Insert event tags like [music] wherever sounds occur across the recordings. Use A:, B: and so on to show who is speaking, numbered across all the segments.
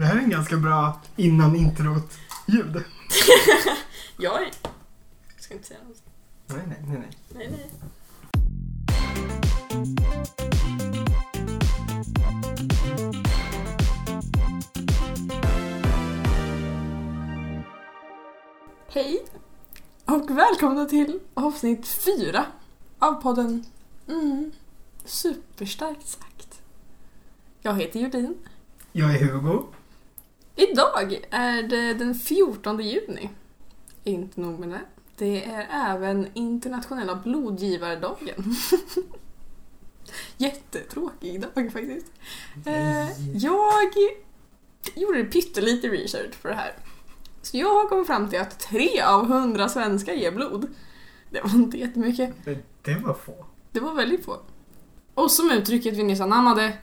A: Det här är en ganska bra innan introt-ljud.
B: Jag [laughs] är... Jag ska inte säga något.
A: Nej, nej, nej, nej.
B: Nej, nej. Hej och välkomna till avsnitt fyra av podden mm, Superstarkt sagt. Jag heter Judin.
A: Jag är Hugo.
B: Idag är det den 14 juni. Inte nog med det. Det är även internationella blodgivardagen. [laughs] Jättetråkig dag faktiskt. Eh, jag gjorde pyttelite research på det här. Så jag har kommit fram till att tre av hundra svenskar ger blod. Det var inte jättemycket.
A: Det, det var få.
B: Det var väldigt få. Och som uttrycket vi nyss anammade,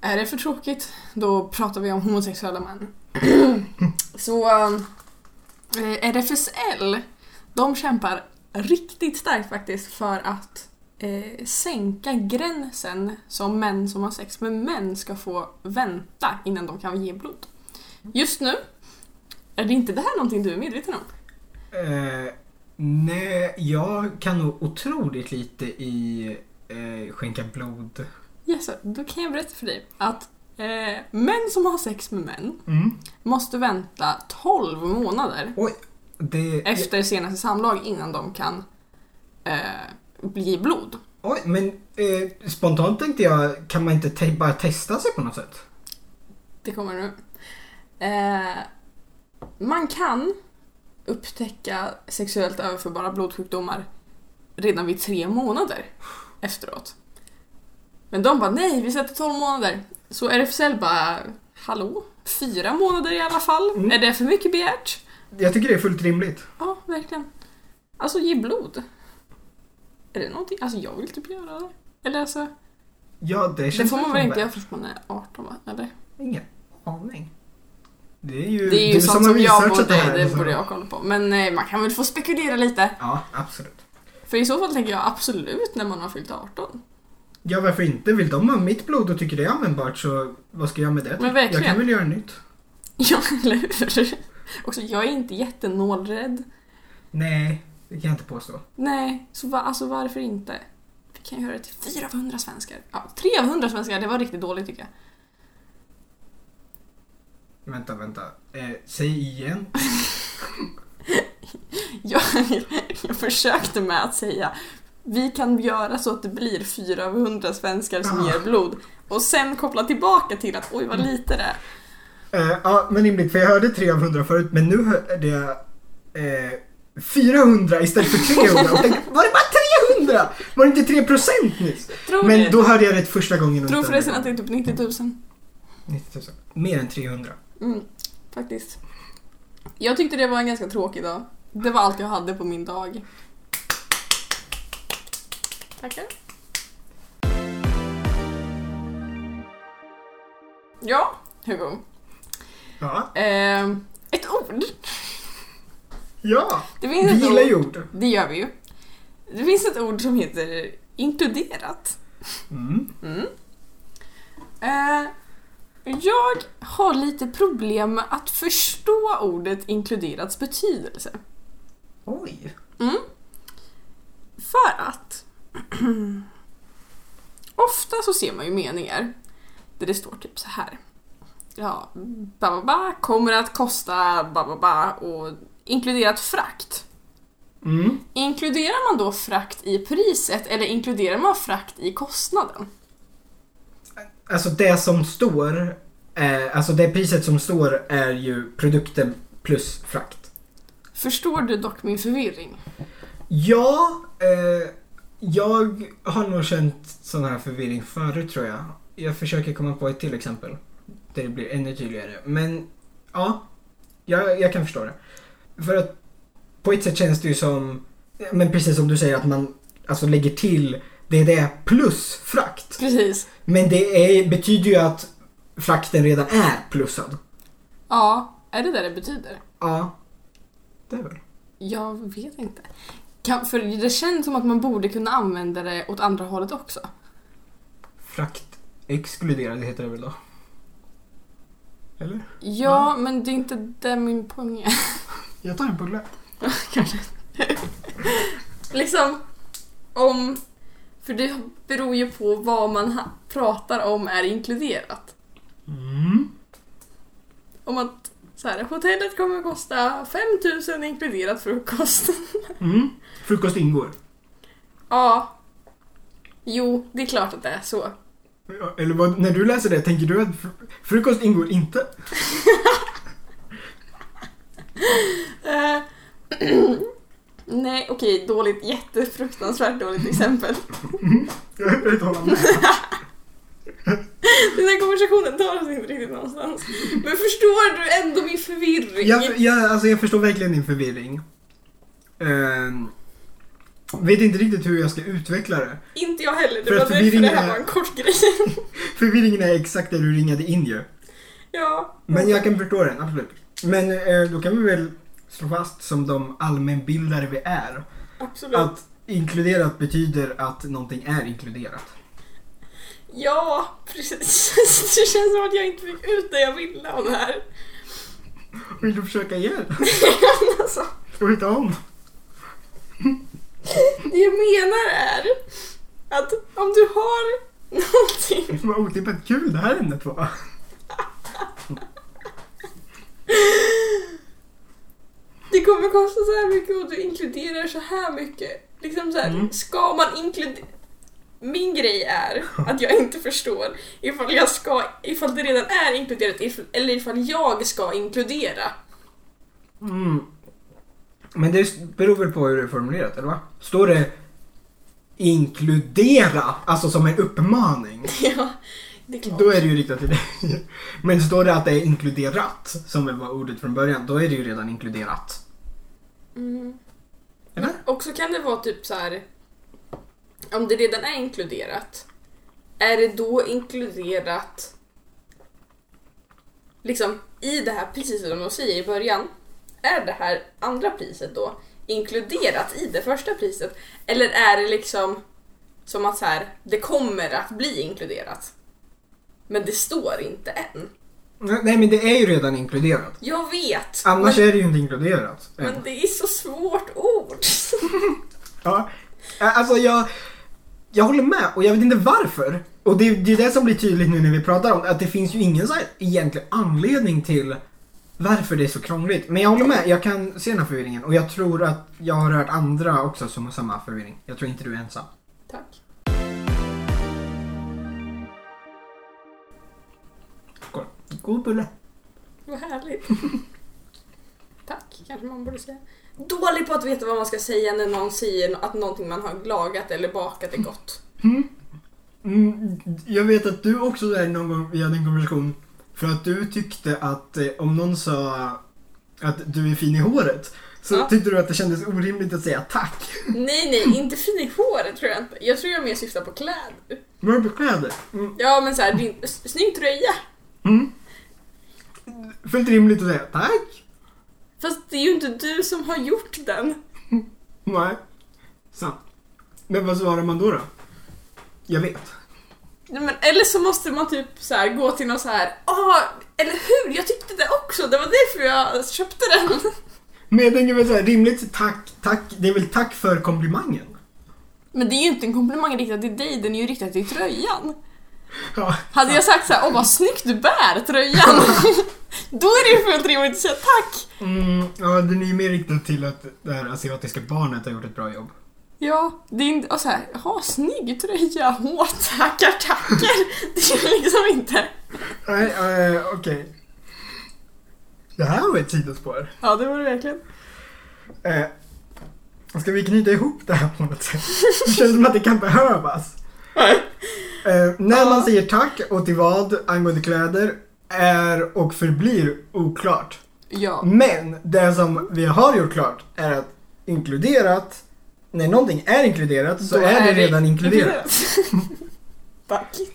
B: är det för tråkigt, då pratar vi om homosexuella män. [clears throat] Så eh, RFSL, de kämpar riktigt starkt faktiskt för att eh, sänka gränsen som män som har sex med män ska få vänta innan de kan ge blod. Just nu är det inte det här någonting du är medveten om?
A: Eh, nej, jag kan nog otroligt lite i eh, skänka blod.
B: Yes, då kan jag berätta för dig att eh, män som har sex med män
A: Mm.
B: måste vänta 12 månader
A: Oj, det...
B: efter senaste samlag innan de kan eh, bli blod.
A: Oj, men eh, spontant tänkte jag, kan man inte te- bara testa sig på något sätt?
B: Det kommer nu. Eh, man kan upptäcka sexuellt överförbara blodsjukdomar redan vid tre månader efteråt. Men de bara nej, vi sätter 12 månader. Så RFSL bara hallå? Fyra månader i alla fall?
A: Mm.
B: Är det för mycket begärt?
A: Jag tycker det är fullt rimligt.
B: Ja, verkligen. Alltså ge blod. Är det någonting? Alltså jag vill typ göra det. Eller alltså,
A: Ja, det
B: det
A: känns
B: får man
A: som
B: väl inte
A: det.
B: göra förrän man är 18 va? Eller?
A: Ingen aning. Det är ju,
B: Det är ju sånt
A: har
B: som jag borde,
A: här,
B: det
A: så-
B: borde jag kolla på. Men eh, man kan väl få spekulera lite.
A: Ja, absolut.
B: För i så fall tänker jag absolut när man har fyllt 18.
A: Ja, varför inte? Vill de ha mitt blod och tycker det är användbart så vad ska jag med det?
B: Men verkligen.
A: Jag kan väl göra nytt.
B: Ja, [laughs] eller hur? Också, jag är inte jättenålrädd.
A: Nej, det kan jag inte påstå.
B: Nej, så va, alltså varför inte? Vi kan göra det till 4 av 100 svenskar. Ja, 3 av 100 svenskar, det var riktigt dåligt tycker jag.
A: Vänta, vänta. Eh, säg igen. [laughs]
B: Jag, jag försökte med att säga vi kan göra så att det blir 4 av 100 svenskar som ger blod. Och sen koppla tillbaka till att oj vad lite det är.
A: Eh, ja, men rimligt, för jag hörde 3 av 100 förut, men nu hörde jag eh, 400 istället för 300 och tänkte, var det bara 300? Var det inte 3% nyss?
B: Tror
A: Men
B: det.
A: då hörde jag rätt första gången.
B: Tror förresten att det är typ 90 000.
A: gången. 90 000. Mer än 300.
B: Mm, faktiskt. Jag tyckte det var en ganska tråkig dag. Det var allt jag hade på min dag. Tackar. Ja, Hugo.
A: Ja.
B: Eh, ett ord.
A: Ja,
B: Det
A: vi
B: finns ett
A: gillar
B: ord.
A: ju ord.
B: Det gör vi ju. Det finns ett ord som heter inkluderat.
A: Mm.
B: Mm. Eh, jag har lite problem med att förstå ordet inkluderats betydelse.
A: Oj.
B: Mm. För att [clears throat] ofta så ser man ju meningar där det står typ så här. Ja, ba, ba, ba kommer att kosta ba, ba, ba och inkluderat frakt.
A: Mm.
B: Inkluderar man då frakt i priset eller inkluderar man frakt i kostnaden?
A: Alltså det som står, eh, alltså det priset som står är ju produkten plus frakt.
B: Förstår du dock min förvirring?
A: Ja, eh, jag har nog känt sån här förvirring förut tror jag. Jag försöker komma på ett till exempel. Där det blir ännu tydligare. Men ja, jag, jag kan förstå det. För att på ett sätt känns det ju som, men precis som du säger att man alltså lägger till det är det plus frakt.
B: Precis.
A: Men det är, betyder ju att frakten redan är plussad.
B: Ja, är det det det betyder?
A: Ja, det är väl.
B: Jag vet inte. Kan, för det känns som att man borde kunna använda det åt andra hållet också.
A: Frakt exkluderad heter det väl då? Eller?
B: Ja, men det är inte det min poäng är. [laughs]
A: Jag tar en bulle. [laughs]
B: Kanske. liksom, om... För det beror ju på vad man pratar om är inkluderat.
A: Mm.
B: Om att så här, hotellet kommer kosta 5000 inkluderat frukost. [laughs]
A: Mm. Frukost ingår.
B: ja. Jo, det är klart att det är så.
A: Eller vad, när du läser det, tänker du att fr- frukost ingår inte? [laughs]
B: Eh, [clears throat] Nej, okej, dåligt. Jättefruktansvärt dåligt exempel.
A: Jag vill inte hålla med.
B: Den här konversationen tar oss inte riktigt någonstans. Men förstår du ändå min förvirring?
A: Jag, jag, alltså jag förstår verkligen din förvirring. Ehm, vet inte riktigt hur jag ska utveckla det.
B: Inte jag heller, det
A: För
B: var därför det här
A: är-
B: var en kort grej. [laughs]
A: Förvirringen är exakt det du ringade in ju.
B: ja.
A: Men jag kan förstå den, absolut. Men eh, då kan vi väl slå fast som de allmänbildare vi är.
B: Absolut.
A: Att inkluderat betyder att någonting är inkluderat.
B: Ja, precis. [laughs] Det känns som att jag inte fick ut det jag ville av det här.
A: Vill du försöka igen? [laughs]
B: alltså,
A: Ska vi ta om? [laughs]
B: det jag menar är att om du har någonting
A: Vad otippat kul det här ämnet var.
B: Det kommer kosta så här mycket och du inkluderar så här mycket. Liksom så här,
A: Mm.
B: ska man inkludera... Min grej är att jag inte förstår ifall, jag ska, ifall det redan är inkluderat if- eller ifall jag ska inkludera.
A: Mm. Men det beror väl på hur det är formulerat, eller va? Står det inkludera, alltså som en uppmaning, [laughs]
B: Ja, det är klart.
A: då är det ju riktat till dig. [laughs] Men står det att det är inkluderat, som var ordet från början, då är det ju redan inkluderat.
B: Mm.
A: Eller?
B: Och så kan det vara typ så här. Om det redan är inkluderat, är det då inkluderat liksom i det här priset som de säger i början? Är det här andra priset då inkluderat i det första priset? Eller är det liksom som att så här, det kommer att bli inkluderat? Men det står inte än.
A: Nej men det är ju redan inkluderat.
B: Jag vet!
A: Annars
B: men,
A: är det ju inte inkluderat. än.
B: men det är så svårt ord. [laughs]
A: Ja, alltså jag, jag håller med och jag vet inte varför. Och det, det är det som blir tydligt nu när vi pratar om det, att det finns ju ingen så här egentlig anledning till varför det är så krångligt. Men jag håller med, jag kan se den här förvirringen och jag tror att jag har hört andra också som har samma förvirring. Jag tror inte du är ensam.
B: Tack.
A: Skål. God bulle.
B: Vad härligt. [laughs] Tack, kanske man borde säga. Dålig på att veta vad man ska säga när någon säger att någonting man har lagat eller bakat är gott.
A: Mm, jag vet att du också är någon gång, vi hade en konversation, för att du tyckte att eh, om någon sa att du är fin i håret, så
B: Ja.
A: tyckte du att det kändes orimligt att säga tack.
B: Nej, nej, inte fin i håret tror jag inte. Jag tror jag mer syftar på kläder.
A: Har du på kläder? Mm.
B: Ja, men såhär, din s- snygg tröja.
A: Mm. Fullt rimligt att säga tack.
B: Fast det är ju inte du som har gjort den. [laughs]
A: Nej. Sant. Men vad svarar man då då? Jag vet.
B: Nej, Men, eller så måste man typ så här, gå till någon så här. Åh, eller hur? Jag tyckte det också. Det var därför jag köpte den. [laughs]
A: Men jag tänker väl såhär, rimligt tack, tack. Det är väl tack för komplimangen?
B: Men det är ju inte en komplimang riktad till dig, den är ju riktad till tröjan.
A: Ja.
B: Hade jag sagt så här, åh vad snyggt du bär tröjan. [laughs] Då är det ju fullt rimligt att säga tack.
A: Mm, ja, den är ju mer riktad till att det här asiatiska barnet har gjort ett bra jobb.
B: Ja, det är inte, och så här, jaha snygg tröja, [laughs] åh tackar tackar. Det är liksom inte.
A: Nej, eh, okej. Det här var ett sidospår.
B: Ja det var det verkligen.
A: Eh, ska vi knyta ihop det här på något sätt? Det känns som att det kan behövas. Eh, när man säger tack och till vad angående kläder är och förblir oklart.
B: Ja.
A: Men det som vi har gjort klart är att inkluderat, när någonting är inkluderat så
B: Då
A: är, det redan inkluderat.
B: Tack. [laughs]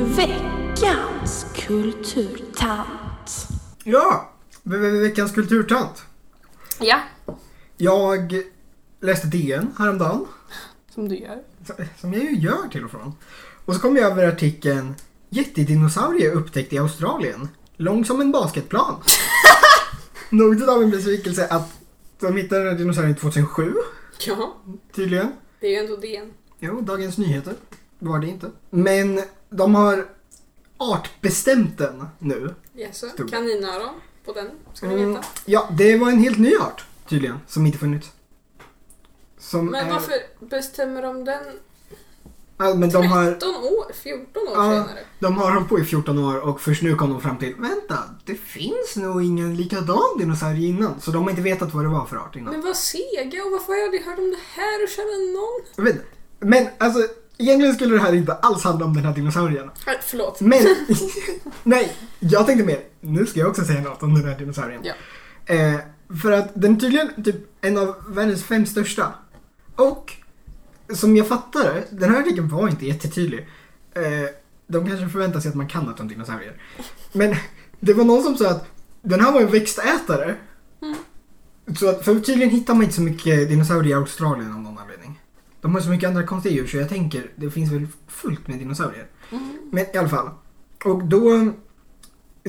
C: Veckans kulturtant.
A: Ja! ve- ve- Veckans kulturtant.
B: Ja.
A: Jag läste DN häromdagen.
B: Som du gör.
A: Som jag ju gör till och från. Och så kom jag över artikeln Jättedinosaurie upptäckt i Australien. Lång som en basketplan. [laughs] Något av en besvikelse att de hittade den här dinosaurien 2007
B: Ja,
A: tydligen.
B: det är ju ändå DN.
A: Jo, Dagens Nyheter var det inte. Men de har artbestämt den nu.
B: Jaså,
A: Stor.
B: kaninöron på den ska ni
A: Mm,
B: veta.
A: ja, det var en helt ny art tydligen, som inte funnits. Som
B: Men
A: är,
B: varför bestämmer de den
A: Ja, men de har,
B: 13 år, 14 år
A: Ja.
B: senare?
A: de har hållit på i 14 år och först nu kom de fram till vänta, det finns nog ingen likadan dinosaurie innan. Så de har inte vetat vad det var för art innan.
B: Men vad sega och varför har jag aldrig hört om det här och känner någon?
A: Jag vet. Men alltså, egentligen skulle det här inte alls handla om den här dinosaurien.
B: Nej, förlåt.
A: Men, [laughs] nej, jag tänkte mer, nu ska jag också säga något om den här dinosaurien.
B: Ja.
A: Eh, för att den är tydligen typ en av världens fem största. Och, som jag fattar den här artikeln var inte jättetydlig. Eh, de kanske förväntar sig att man kan något om dinosaurier. Men det var någon som sa att den här var en växtätare.
B: Mm.
A: Så att, för tydligen hittar man inte så mycket dinosaurier i Australien av någon anledning. De har så mycket andra konstiga djur så jag tänker, det finns väl fullt med dinosaurier.
B: Mm.
A: Men i alla fall. Och då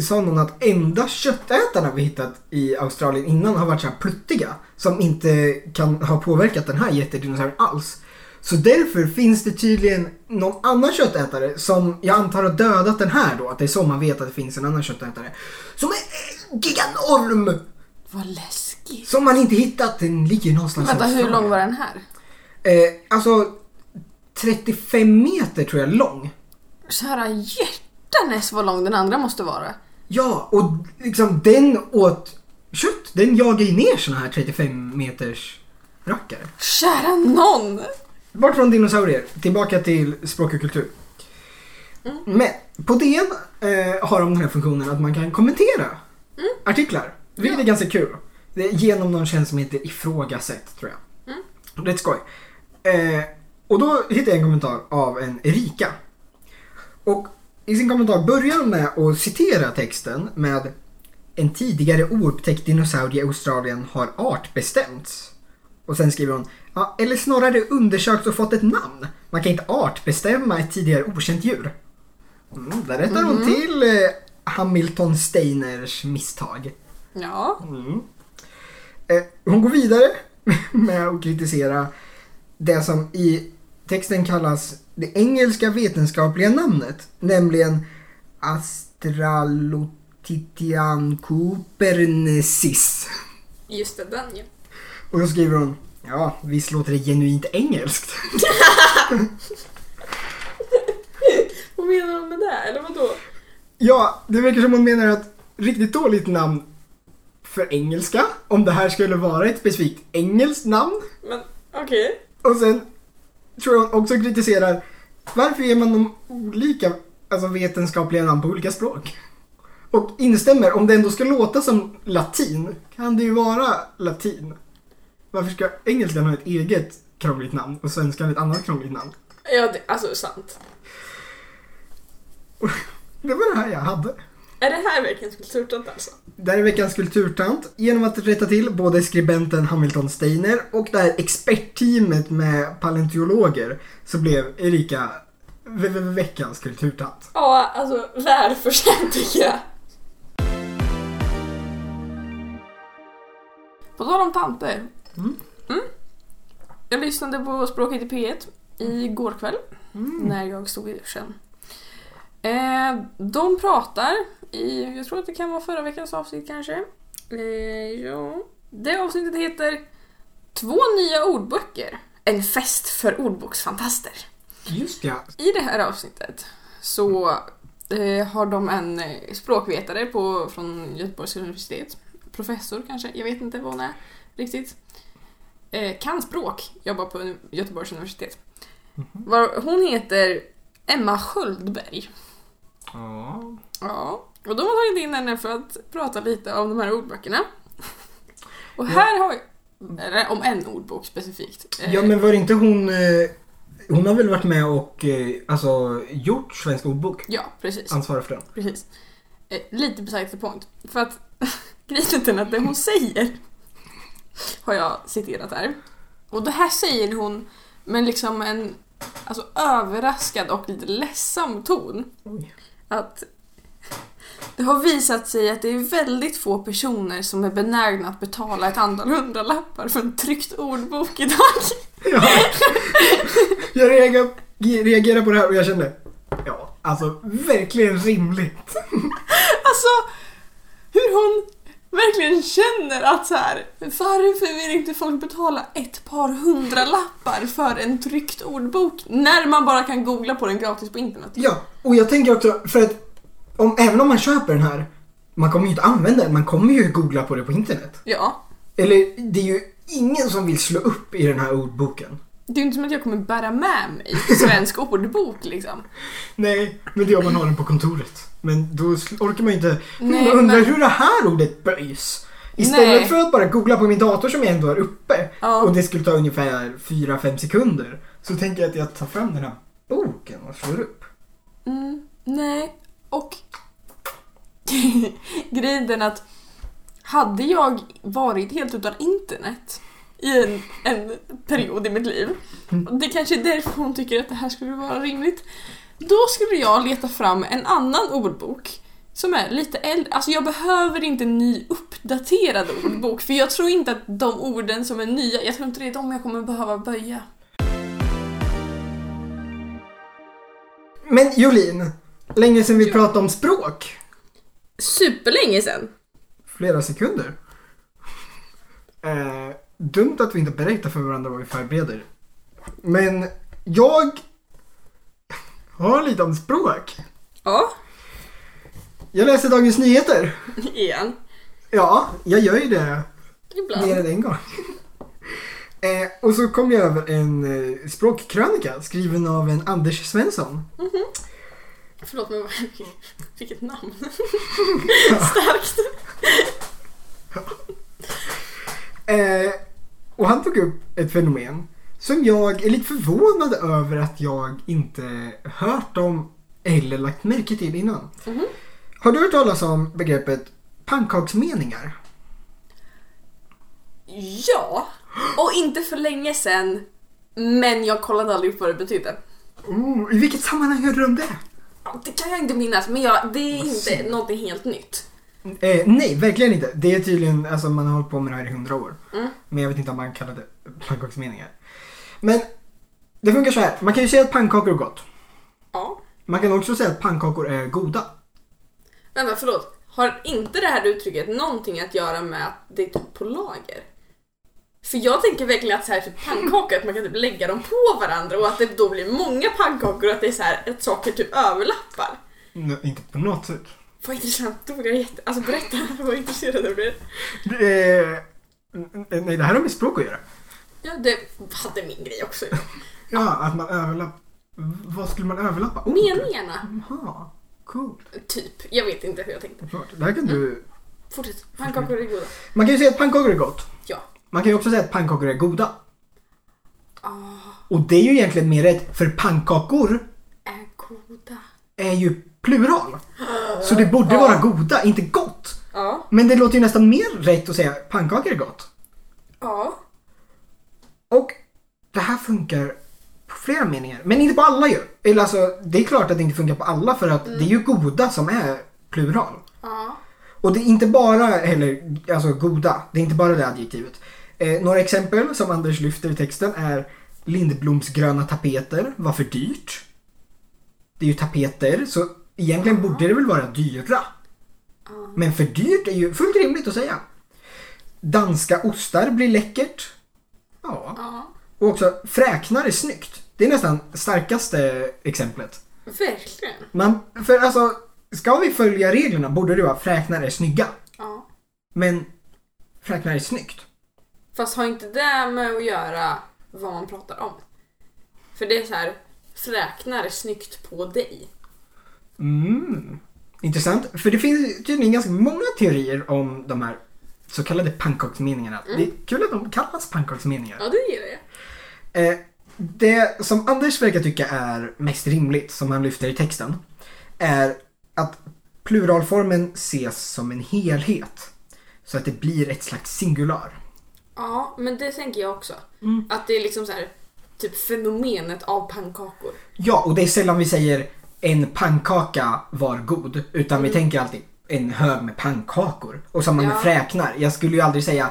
A: sa någon att enda köttätarna vi hittat i Australien innan har varit så här pluttiga. Som inte kan ha påverkat den här jättedinosaurien alls. Så därför finns det tydligen någon annan köttätare som jag antar har dödat den här då. Att det är så man vet att det finns en annan köttätare. Som är giganorm!
B: Vad läskigt.
A: Som man inte hittat. Den ligger någonstans
B: Vänta, hur lång var den här?
A: Eh, alltså 35 meter tror jag lång.
B: Kära hjärtanes vad lång den andra måste vara.
A: Ja, och liksom den åt kött. Den jagar ju ner såna här 35 meters rackare.
B: Kära någon!
A: Bort från dinosaurier, tillbaka till språk och kultur. Men på DN eh, har de den här funktionen att man kan kommentera artiklar. Vilket
B: Ja.
A: är ganska kul. Det är genom någon tjänst som heter ifrågasätt tror jag.
B: Mm.
A: Rätt skoj. Eh, och då hittade jag en kommentar av en Erika. Och i sin kommentar börjar hon med att citera texten med En tidigare oupptäckt dinosaurie i Australien har artbestämts. Och sen skriver hon ja, eller snarare undersökts och fått ett namn. Man kan inte artbestämma ett tidigare okänt djur. Mm, där rättar hon till eh, Hamilton Steiners misstag.
B: Ja.
A: Mm. Eh, hon går vidare [laughs] med att kritisera det som i texten kallas det engelska vetenskapliga namnet, nämligen Astralotitian Copernicis.
B: Just det, den ja.
A: Och då skriver hon, ja visst låter det genuint engelskt. [laughs]
B: Vad menar de med det? Eller vadå?
A: Ja, det verkar som hon menar att riktigt dåligt namn för engelska, om det här skulle vara ett specifikt engelskt namn.
B: Men okej.
A: Och sen tror jag hon också kritiserar varför ger man dem olika alltså vetenskapliga namn på olika språk? Och instämmer, om det ändå ska låta som latin kan det ju vara latin. Varför ska engelskan ha ett eget krångligt namn och svenskan ett annat krångligt namn?
B: Ja, det, alltså sant.
A: Det var det här jag hade.
B: Är det här veckans kulturtant alltså?
A: Det här är veckans kulturtant. Genom att rätta till både skribenten Hamilton Steiner och det här expertteamet med paleontologer så blev Erika ve- ve- veckans kulturtant.
B: Ja, alltså välförtjänt tycker jag. På tal om tanter.
A: Mm.
B: Mm. Jag lyssnade på Språket i P1 igår kväll när jag stod i duschen. Eh, de pratar i, jag tror att det kan vara förra veckans avsnitt kanske. Eh, ja. Det avsnittet heter Två nya ordböcker. En fest för ordboksfantaster.
A: Just ja.
B: I det här avsnittet så eh, har de en eh, språkvetare på, från Göteborgs universitet. Professor kanske, jag vet inte vad hon är riktigt. Eh, kan språk, jobbar på Göteborgs universitet. Var, hon heter Emma Sköldberg.
A: Ja.
B: Ja, och de har tagit in henne för att prata lite om de här ordböckerna. Och här har vi, eller om en ordbok specifikt. Eh,
A: Ja men var det inte hon, eh, hon har väl varit med och eh, alltså gjort Svensk ordbok?
B: ja, precis.
A: Ansvarar för den.
B: Precis. Eh, lite beside the point. För att [laughs] grejen är att det hon säger har jag citerat här. Och det här säger hon men liksom en alltså, överraskad och lite ledsam ton.
A: Oj.
B: Att det har visat sig att det är väldigt få personer som är benägna att betala ett antal hundralappar för en tryckt ordbok idag.
A: Ja. Jag reagerar, på det här och jag kände, ja, alltså verkligen rimligt.
B: Alltså, hur hon verkligen känner att så här, varför vill inte folk betala ett par hundralappar för en tryckt ordbok när man bara kan googla på den gratis på internet?
A: Ja, och jag tänker också, för att om, även om man köper den här, man kommer ju inte använda den, man kommer ju googla på det på internet.
B: Ja.
A: Eller det är ju ingen som vill slå upp i den här ordboken.
B: Det är ju inte som att jag kommer bära med mig svensk ordbok liksom.
A: Nej, men det är om man har den på kontoret. Men då orkar man ju inte
B: Nej,
A: man undrar
B: men-
A: hur det här ordet böjs. Istället
B: Nej.
A: för att bara googla på min dator som jag ändå är uppe
B: Ja.
A: och det skulle ta ungefär 4-5 sekunder. Så tänker jag att jag tar fram den här boken och slår upp.
B: Mm, nej, och [laughs] grejen den att hade jag varit helt utan internet i en, en period i mitt liv, och det kanske är därför hon tycker att det här skulle vara rimligt, då skulle jag leta fram en annan ordbok som är lite äldre. Alltså jag behöver inte en ny uppdaterad ordbok för jag tror inte att de orden som är nya, jag tror inte det är de jag kommer behöva böja.
A: Men Jolin, länge sedan vi
B: Ja.
A: pratade om språk.
B: Superlänge sedan!
A: Flera sekunder. Eh, dumt att vi inte berättar för varandra vad vi förbereder. Men jag har lite om språk.
B: Ja,
A: Jag läser Dagens Nyheter.
B: igen.
A: Ja, jag gör ju det
B: Ibland.
A: mer än en gång. Eh, och så kom jag över en eh, språkkrönika skriven av en Anders Svensson.
B: Förlåt men vad- vilket namn. [laughs] Starkt.
A: Eh, och han tog upp ett fenomen som jag är lite förvånad över att jag inte hört om eller lagt märke till innan.
B: Mhm.
A: Har du hört talas om begreppet pannkaksmeningar?
B: Ja, och inte för länge sedan. Men jag kollade aldrig upp vad det betydde.
A: Oh, I vilket sammanhang hörde du om det?
B: Det kan jag inte minnas, men jag, det är inte någonting helt nytt.
A: Eh, nej, verkligen inte. Det är tydligen, alltså man har hållit på med det här i hundra år.
B: Mm.
A: Men jag vet inte om man kallar det pannkaksmeningar. Men det funkar så här. Man kan ju säga att pannkakor är gott.
B: Ja.
A: Man kan också säga att pannkakor är goda.
B: Vänta, förlåt. Har inte det här uttrycket någonting att göra med att det är typ på lager? För jag tänker verkligen att så här, typ pannkakor, att man kan typ lägga dem på varandra och att det då blir många pannkakor och att det är så här, att saker typ överlappar.
A: Nej, inte på något sätt.
B: Vad intressant, då vill jag jätte... Alltså berätta, [laughs] vad intresserad jag blir.
A: Eh, nej, det här har med språk att göra.
B: Ja, det hade min grej också.
A: Ja, att man överlappar. Vad skulle man överlappa? Ord?
B: Meningarna,
A: Jaha, coolt.
B: typ. Jag vet inte hur jag tänkte.
A: Det här kan du...
B: Fortsätt. Pannkakor är goda.
A: Man kan ju säga att pannkakor är gott.
B: Ja.
A: Man kan ju också säga att pannkakor är goda.
B: Ah,
A: Och det är ju egentligen mer rätt, för pannkakor
B: är goda.
A: är ju plural. Så det borde vara goda, inte gott.
B: Ja.
A: Men det låter ju nästan mer rätt att säga pannkakor är gott.
B: Ja.
A: Och det här funkar på flera meningar. Men inte på alla ju. Eller alltså, det är klart att det inte funkar på alla för att det är ju goda som är plural.
B: Ja.
A: Och det är inte bara heller, alltså goda, det är inte bara det adjektivet. Eh, några exempel som Anders lyfter i texten är Lindbloms gröna tapeter var för dyrt. Det är ju tapeter, så egentligen borde det väl vara dyra. Men för dyrt är ju fullt rimligt att säga. Danska ostar blir läckert. Ja.
B: Ja.
A: Och också fräknar är snyggt. Det är nästan starkaste exemplet.
B: Verkligen.
A: Man, för alltså, ska vi följa reglerna borde det vara fräknar är snygga. Men fräknar är snyggt.
B: Fast har inte det med att göra vad man pratar om? För det är så här, fräknar är snyggt på dig.
A: Mm. Intressant. För det finns tydligen ganska många teorier om de här så kallade pannkaksmeningarna. Det är kul att de kallas pannkaksmeningar.
B: Ja, det gillar jag.
A: Eh, det som Anders verkar tycka är mest rimligt, som han lyfter i texten, är att pluralformen ses som en helhet. Så att det blir ett slags singular.
B: Ja, men det tänker jag också.
A: Mm.
B: Att det är liksom så här typ fenomenet av pannkakor.
A: Ja, och det är sällan vi säger en pannkaka var god. Utan vi
B: Mm.
A: tänker alltid en hög med pannkakor. Och samma med
B: Ja.
A: fräknar. Jag skulle ju aldrig säga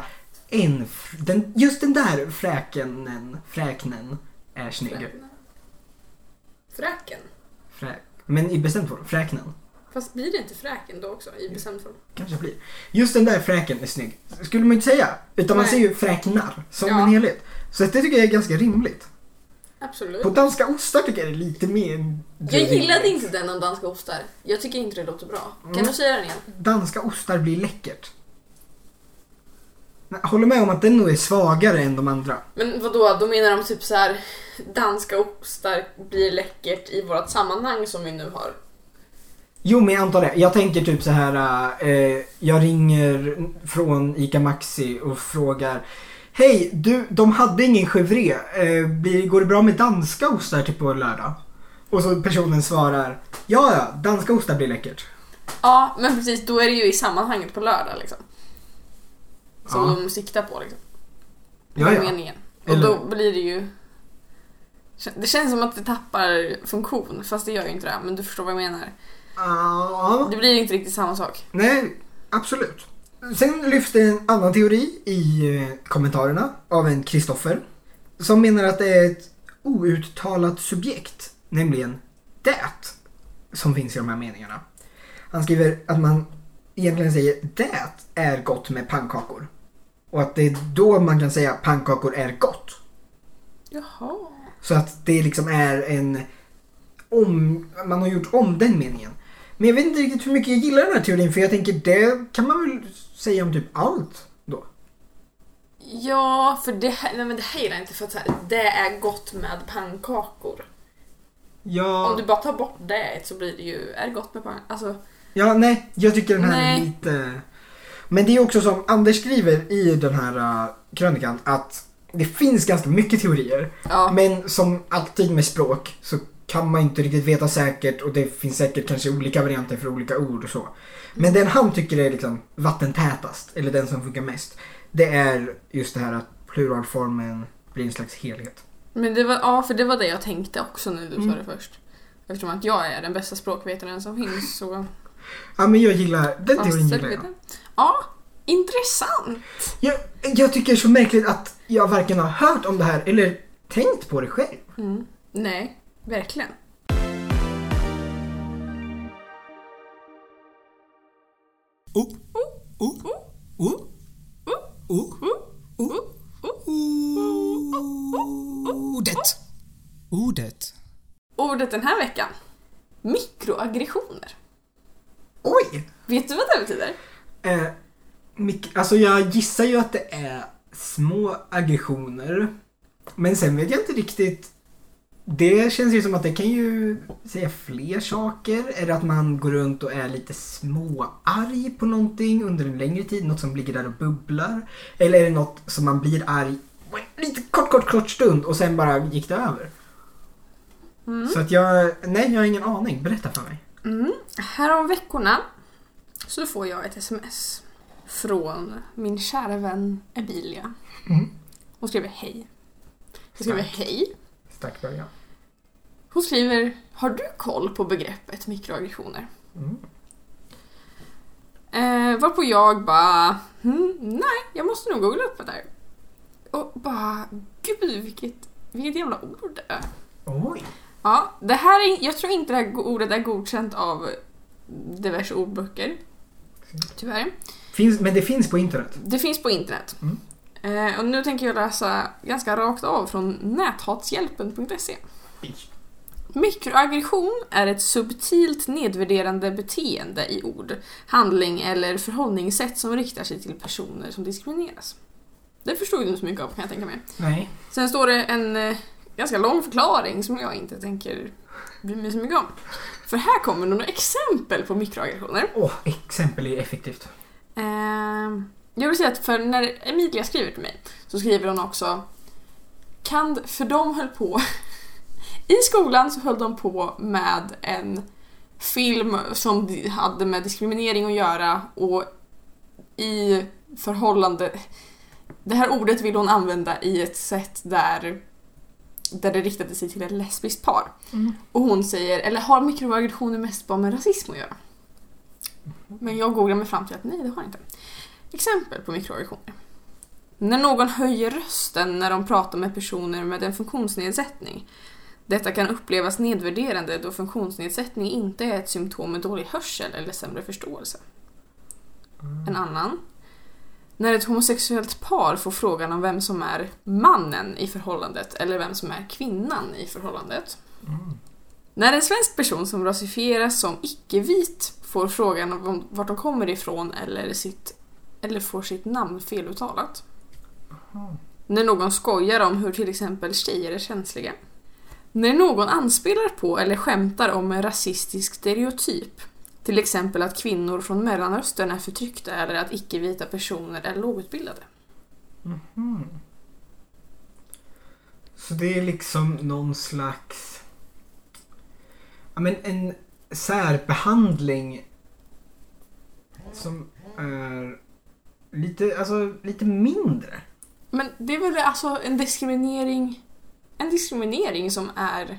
A: en, den, just den där fräkenen, fräknen är snygg.
B: Fräken.
A: Fräk, men i bestämd form, fräknen.
B: Fast blir det inte fräken då också i bestämd form?
A: Kanske blir. Just den där fräken är snygg. Skulle man inte säga. Utan man
B: Nej.
A: säger ju fräknar som
B: Ja.
A: en helhet. Så det tycker jag är ganska rimligt.
B: Absolut.
A: På danska ostar tycker jag det är lite mer...
B: Jag gillade inte den om danska ostar. Jag tycker inte det låter bra. Kan
A: Mm.
B: du säga den igen?
A: Danska ostar blir läckert. Jag håller med om att den nog är svagare än de andra.
B: Men vad då? Då menar de typ så här danska ostar blir läckert i vårt sammanhang som vi nu har.
A: Jo, men jag antar det. Jag tänker typ så här. Eh, jag ringer från ICA Maxi och frågar Hej, du, de hade ingen chèvre. Eh, går det bra med danska ostar till på lördag? Och så personen svarar Ja, ja, danska ostar blir läckert.
B: Ja, men precis. Då är det ju i sammanhanget på lördag liksom. Som
A: Ja.
B: de siktar på liksom.
A: Ja,
B: Vad är
A: ja.
B: meningen. Och
A: Eller-
B: då blir det ju... Det känns som att det tappar funktion, fast det gör ju inte det. Men du förstår vad jag menar.
A: Ja,
B: Det blir inte riktigt samma sak.
A: nej, absolut. Sen lyfte en annan teori i eh, kommentarerna av en Kristoffer. Som menar att det är ett outtalat subjekt, nämligen det, som finns i de här meningarna. Han skriver att man egentligen säger det är gott med pannkakor. Och att det är då man kan säga pannkakor är gott.
B: Jaha.
A: Så att det liksom är en om, man har gjort om den meningen. Men jag vet inte riktigt hur mycket jag gillar den här teorin för jag tänker det kan man väl säga om typ allt då.
B: Ja, för det här, nej men det här gillar jag inte för att här, det är gott med pannkakor.
A: Ja,
B: Om du bara tar bort det så blir det ju, är det gott med pannkakor? Alltså,
A: ja nej, jag tycker den här är
B: Nej.
A: lite... Men det är också som Anders skriver i den här uh, krönikan att det finns ganska mycket teorier.
B: ja.
A: Men som alltid med språk så kan man inte riktigt veta säkert och det finns säkert kanske olika varianter för olika ord och så. Men den han tycker är liksom vattentätast, eller den som funkar mest, det är just det här att pluralformen blir en slags helhet.
B: Men det var, ja, för det var det jag tänkte också när du
A: Mm.
B: sa det först. Eftersom att jag är den bästa språkvetaren som finns så...
A: Ja men jag gillar, den teorin gillar jag.
B: Ja, intressant.
A: jag. Jag tycker det är så märkligt att jag varken har hört om det här eller tänkt på det själv.
B: Mm. Nej, verkligen.
A: Oh, oh, oh, oh, oh, ordet. Ordet.
B: Ordet den här veckan. Mikroaggressioner.
A: Oj!
B: Vet du vad det betyder?
A: Eh, mik- alltså jag gissar ju att det är små aggressioner. Men sen vet jag inte riktigt. Det känns ju som att det kan ju säga fler saker. Är det att man går runt och är lite småarg på någonting under en längre tid? Något som ligger där och bubblar? Eller är det något som man blir arg på en lite kort, kort, kort stund och sen bara gick det över?
B: Mm.
A: Så att jag, nej jag har ingen aning. Berätta för mig.
B: Mm. Här om veckorna så får jag ett sms från min kära vän Emilia.
A: Mm.
B: Hon skriver hej. Hon skriver hej.
A: Stark början.
B: Hon skriver Har du koll på begreppet mikroaggressioner?
A: Mm.
B: Eh, varpå jag bara hm, Nej, jag måste nog googla upp det där. Och bara Gud vilket, vilket jävla ord det är.
A: Oj.
B: Ja, det här är, jag tror inte det här ordet är godkänt av diverse ordböcker. Tyvärr.
A: Finns, men det finns på internet.
B: Det finns på internet.
A: Mm.
B: Eh, och nu tänker jag läsa ganska rakt av från näthatshjälpen.se. Mikroaggression är ett subtilt nedvärderande beteende i ord, handling eller förhållningssätt som riktar sig till personer som diskrimineras. Det förstod du inte så mycket av kan jag tänka mig.
A: Nej.
B: Sen står det en eh, ganska lång förklaring som jag inte tänker bry mig så mycket om. För här kommer några exempel på mikroaggressioner.
A: Åh, exempel är effektivt.
B: Ehm, jag vill säga att för när Emilia skriver till mig så skriver hon också kan, för de höll på i skolan så höll de på med en film som hade med diskriminering att göra och i förhållande det här ordet vill hon använda i ett sätt där där det riktade sig till ett lesbiskt par.
A: Mm.
B: Och hon säger, eller har mikroaggressioner mest bara med rasism att göra? Men jag googlar mig fram till att nej, det har inte. Exempel på mikroaggressioner. När någon höjer rösten när de pratar med personer med en funktionsnedsättning. Detta kan upplevas nedvärderande då funktionsnedsättning inte är ett symptom med dålig hörsel eller sämre förståelse. En annan. När ett homosexuellt par får frågan om vem som är mannen i förhållandet eller vem som är kvinnan i förhållandet. När en svensk person som rasifieras som icke-vit får frågan om vart de kommer ifrån eller, sitt, eller får sitt namn feluttalat. När någon skojar om hur till exempel tjejer är känsliga. När någon anspelar på eller skämtar om en rasistisk stereotyp. Till exempel att kvinnor från Mellanöstern är förtryckta eller att icke-vita personer är lågutbildade.
A: Så det är liksom någon slags... Ja men en särbehandling som är lite, alltså lite mindre.
B: Men det är väl alltså en diskriminering en diskriminering som är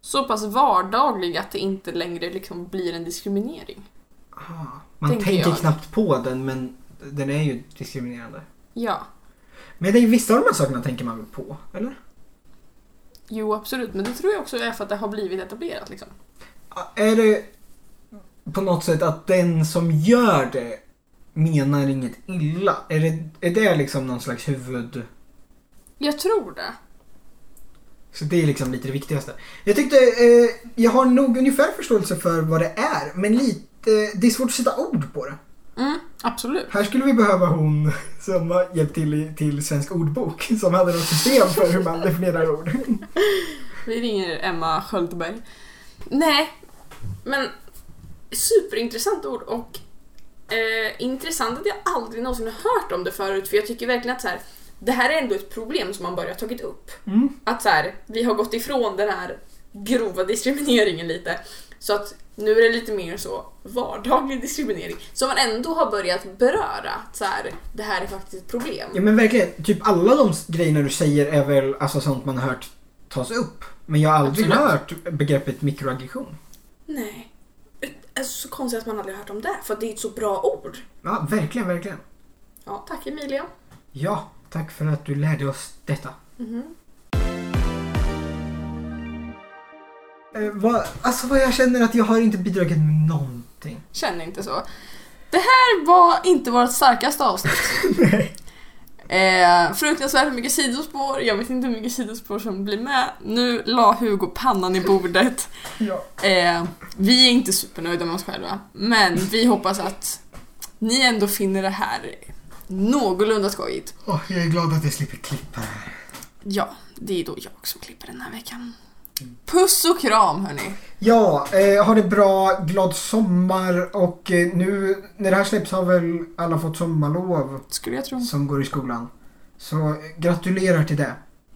B: så pass vardaglig att det inte längre liksom blir en diskriminering.
A: Ah, man
B: Tänker
A: tänker knappt på den men den är ju diskriminerande.
B: Ja,
A: Men det är ju vissa av de här sakerna tänker man väl på, eller?
B: jo absolut, men det tror jag också är för att det har blivit etablerat liksom.
A: Är det på något sätt att den som gör det menar inget illa? Är det, är det liksom någon slags huvud...
B: Jag tror det.
A: Så det är liksom lite det viktigaste. Jag tyckte, eh, jag har nog ungefär förståelse för vad det är, men lite, det är svårt att sätta ord på det.
B: Mm, absolut.
A: Här skulle vi behöva hon som har hjälpt till till Svensk ordbok, som hade något system för hur man definierar ord.
B: Vi ringer Emma Sköldberg. Nej, men superintressant ord och eh, intressant att jag aldrig någonsin har hört om det förut för jag tycker verkligen att så här, det här är ändå ett problem som man börjar tagit upp.
A: Mm.
B: Att så här, vi har gått ifrån den här grova diskrimineringen lite. Så att nu är det lite mer så vardaglig diskriminering som man ändå har börjat beröra. Att så här, det här är faktiskt ett problem.
A: Ja men verkligen, typ alla de grejerna du säger är väl alltså sånt man har hört tas upp. Men jag har aldrig
B: Absolut.
A: hört begreppet mikroaggression.
B: Nej. Är så konstigt att man aldrig har hört om det för det är ett så bra ord.
A: Ja, verkligen, verkligen.
B: Ja, tack Emilia.
A: Ja, tack för att du lärde oss detta.
B: Mhm.
A: Eh, vad, alltså vad jag känner att jag har inte bidragit med någonting.
B: Känner inte så. Det här var inte vårt starkaste avsnitt. [laughs]
A: Nej.
B: Eh, fruktansvärt mycket sidospår. Jag vet inte hur mycket sidospår som blir med. Nu la Hugo pannan i bordet. [laughs]
A: Ja.
B: Eh, vi är inte supernöjda med oss själva. Men vi hoppas att ni ändå finner det här någorlunda skojigt.
A: Åh, jag är glad att jag slipper klippa det här.
B: Ja, det är då jag som klipper den här veckan. Puss och kram hörni.
A: Ja, eh, ha det bra, glad sommar och eh, nu när det här släpps har väl alla fått sommarlov
B: Skulle jag tro.
A: som går i skolan. Så eh, gratulerar till det.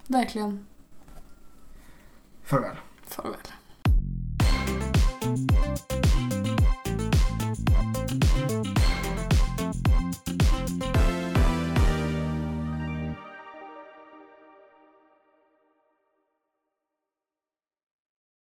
B: Verkligen.
A: Farväl.
B: Farväl.